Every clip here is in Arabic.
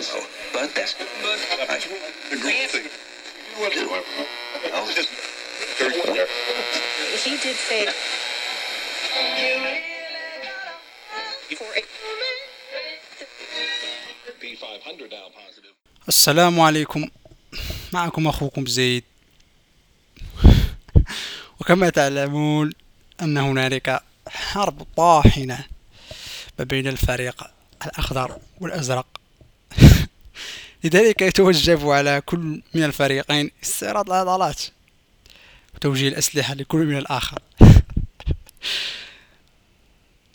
So, but that's but the great thing. He did say. For a P500 now positive. السلام عليكم معكم أخوكم زيد وكما تعلمون أن هنالك حرب طاحنة ما بين الفريق الأخضر والأزرق لذلك يتوجب على كل من الفريقين استعراض العضلات وتوجيه الأسلحة لكل من الآخر.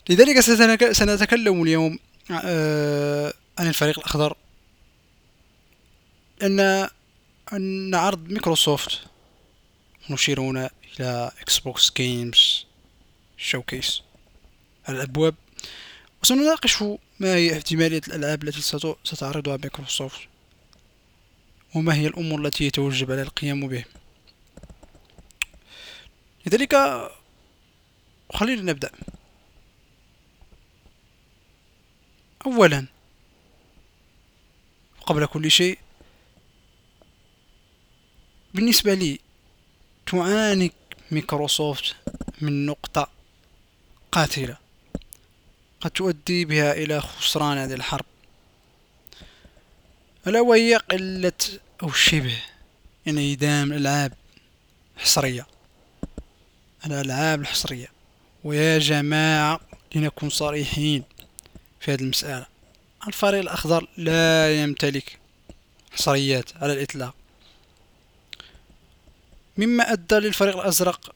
لذلك سنتكلم اليوم آه، عن الفريق الأخضر. أن أن عرض مايكروسوفت مشيرون إلى إكس بوكس Games Showcase على الأبواب. وسنناقش ما هي احتمالية الألعاب التي ست- ستعرضها مايكروسوفت وما هي الأمور التي يتوجب على القيام بها لذلك خلينا نبدأ. أولا قبل كل شيء بالنسبة لي تعاني مايكروسوفت من نقطة قاتلة. قد تؤدي بها إلى خسران هذه الحرب. ألا وهي قلة أو شبه؟ انعدام الألعاب حصرية الألعاب الحصرية. ويا جماعة لنكن صريحين في هذه المسألة. الفريق الأخضر لا يمتلك حصريات على الإطلاق. مما أدى للفريق الأزرق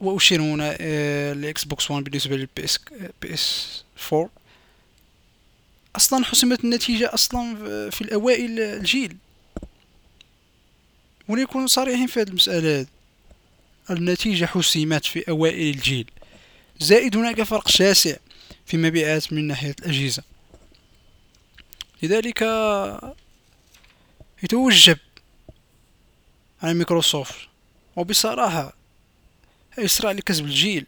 وأشير هنا آه، لإكس بوكس 1 بالنسبة للبي اس PS 4 أصلا حسمت النتيجة أصلا في الأوائل الجيل. وليكون صريحين في هذه المسألة. هذه. النتيجة حسمت في أوائل الجيل. زائد هناك فرق شاسع في مبيعات من ناحية الأجهزة. لذلك يتوجب على مايكروسوفت وبصراحة يسرع لكسب الجيل.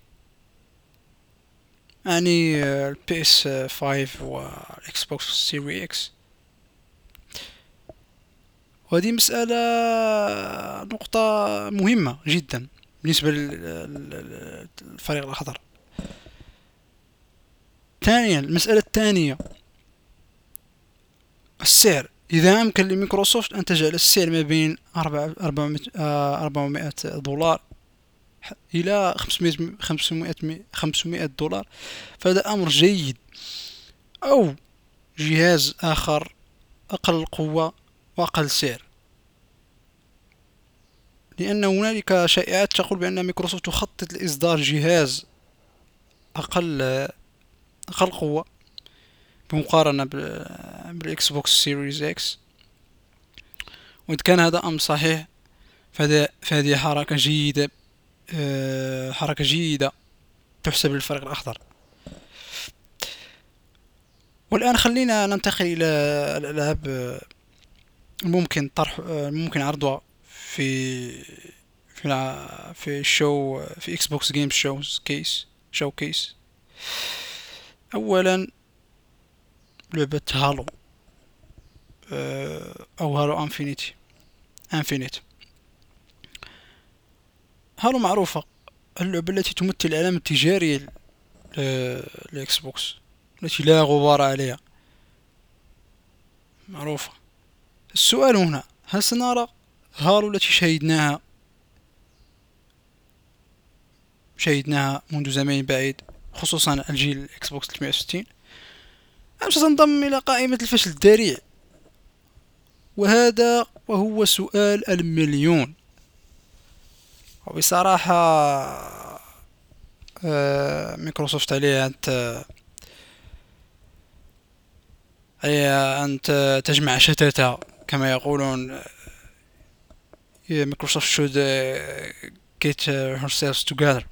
يعني ال PS 5 والاكس بوكس Series X وهذه مسألة نقطة مهمة جدا بالنسبة لل- للفريق الأخضر. ثانيا المسألة الثانية. السعر. إذا أمكن لميكروسوفت أن تجعل السعر ما بين أربعمائة آه، دولار إلى خمسمائة خمسمائة خمسمائة دولار. فهذا أمر جيد. أو جهاز آخر أقل قوة وأقل سعر. لأن هنالك شائعات تقول بأن ميكروسوفت تخطط لإصدار جهاز أقل أقل قوة بمقارنة بال- بالإكس بوكس Series X. وإذا كان هذا أمر صحيح فهذه حركة جيدة. آه، حركة جيدة تحسب للفريق الأخضر. والآن خلينا ننتقل إلى الألعاب آه، الممكن طرح آه، الممكن عرضها في في في ال show في إكس بوكس Game Showcase Showcase اولا لعبة Halo آه، أو Halo Infinity Infinite Halo معروفة اللعبة التي تمثل العلامة التجارية ل- للاكس بوكس التي لا غبار عليها. معروفة. السؤال هنا هل سنرى Halo التي شاهدناها شاهدناها منذ زمان بعيد خصوصا الجيل الاكس بوكس 360 أم ستنضم إلى قائمة الفشل الذريع. وهذا وهو سؤال المليون. وبصراحة آه، مايكروسوفت عليها أن ت- عليها أن تجمع شتاتها. كما يقولون آه، Microsoft should uh, get herself together.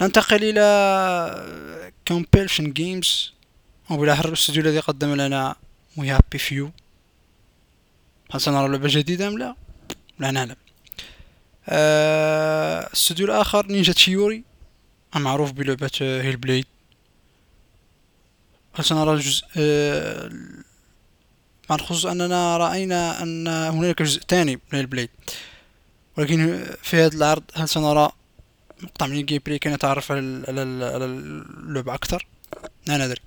ننتقل إلى Compulsion Games. وبالأحرى الاستوديو الذي قدم لنا We Happy Few. هل سنرى لعبة جديدة أم لا؟ لا نعلم. آه، الاستوديو الآخر Ninja Theory. المعروف بلعبة Hellblade. هل سنرى جزء آه، مع الخصوص أننا رأينا أن هناك جزء ثاني من Hellblade ولكن في هذا العرض هل سنرى مقطع من ال gameplay كي نتعرف على اللعبة أكثر؟ لا ندري.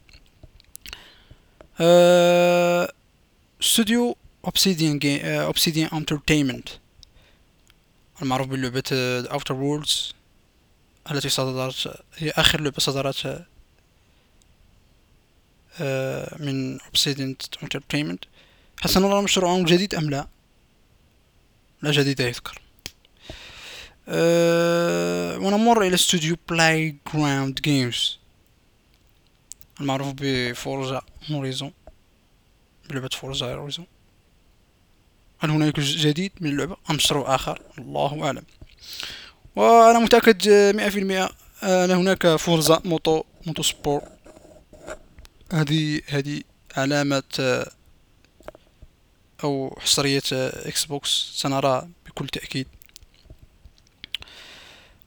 استوديو Obsidian Obsidian Entertainment المعروف بلعبة Outer Worlds التي صدرت هي آخر لعبة صدرت آه، من Obsidian Entertainment هل سنرى مشروع جديد أم لا؟ لا جديد يذكر. أه ونمر إلى استوديو Playground Games المعروف ب Forza Horizon بلعبة Forza Horizon هل هناك جديد من اللعبة أم مشروع آخر الله أعلم. وأنا متأكد مئة في المئة أن هناك Forza Moto Motorsport هذه هذه علامة أو حصرية إكس بوكس سنرى بكل تأكيد.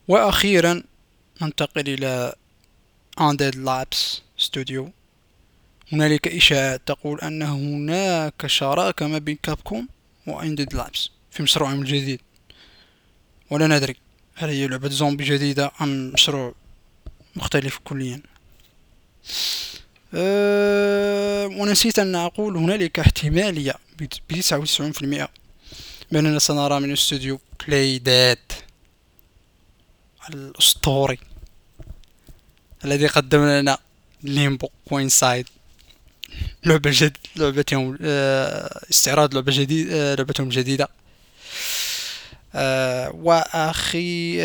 وأخيرا ننتقل إلى Undead Labs studio هنالك إشاعات تقول أن هناك شراكة ما بين Capcom. و Undead Labs في مشروعهم الجديد ولا ندري هل هي لعبة زومبي جديدة أم مشروع مختلف كليا. أه ونسيت أن أقول هنالك احتمالية بتسعة وتسعون في المئة بأننا سنرى من استوديو Playdead الأسطوري الذي قدم لنا Limbo و Inside لعبة جد لعبتهم آه، استعراض لعبة جديد آه، لعبتهم الجديدة. آه، وأخي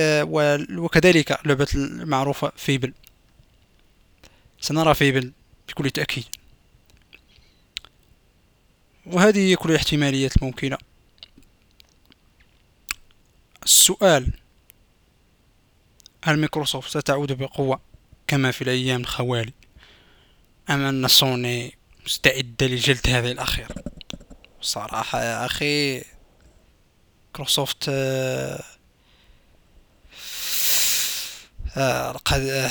وكذلك لعبة المعروفة Fable. سنرى Fable بكل تأكيد. وهذه هي كل الاحتماليات الممكنة السؤال هل مايكروسوفت ستعود بقوة كما في الأيام الخوالي؟ أم أن سوني مستعدة لجلد هذه الأخير صراحة يا أخي مايكروسوفت آه آه آه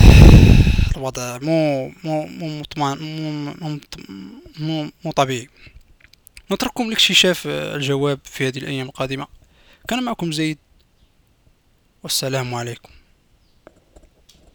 الوضع مو مو مو مطمئن مو مو, مو طبيعي. نترككم لاكتشاف الجواب في هذه الأيام القادمة. كان معكم زيد والسلام عليكم.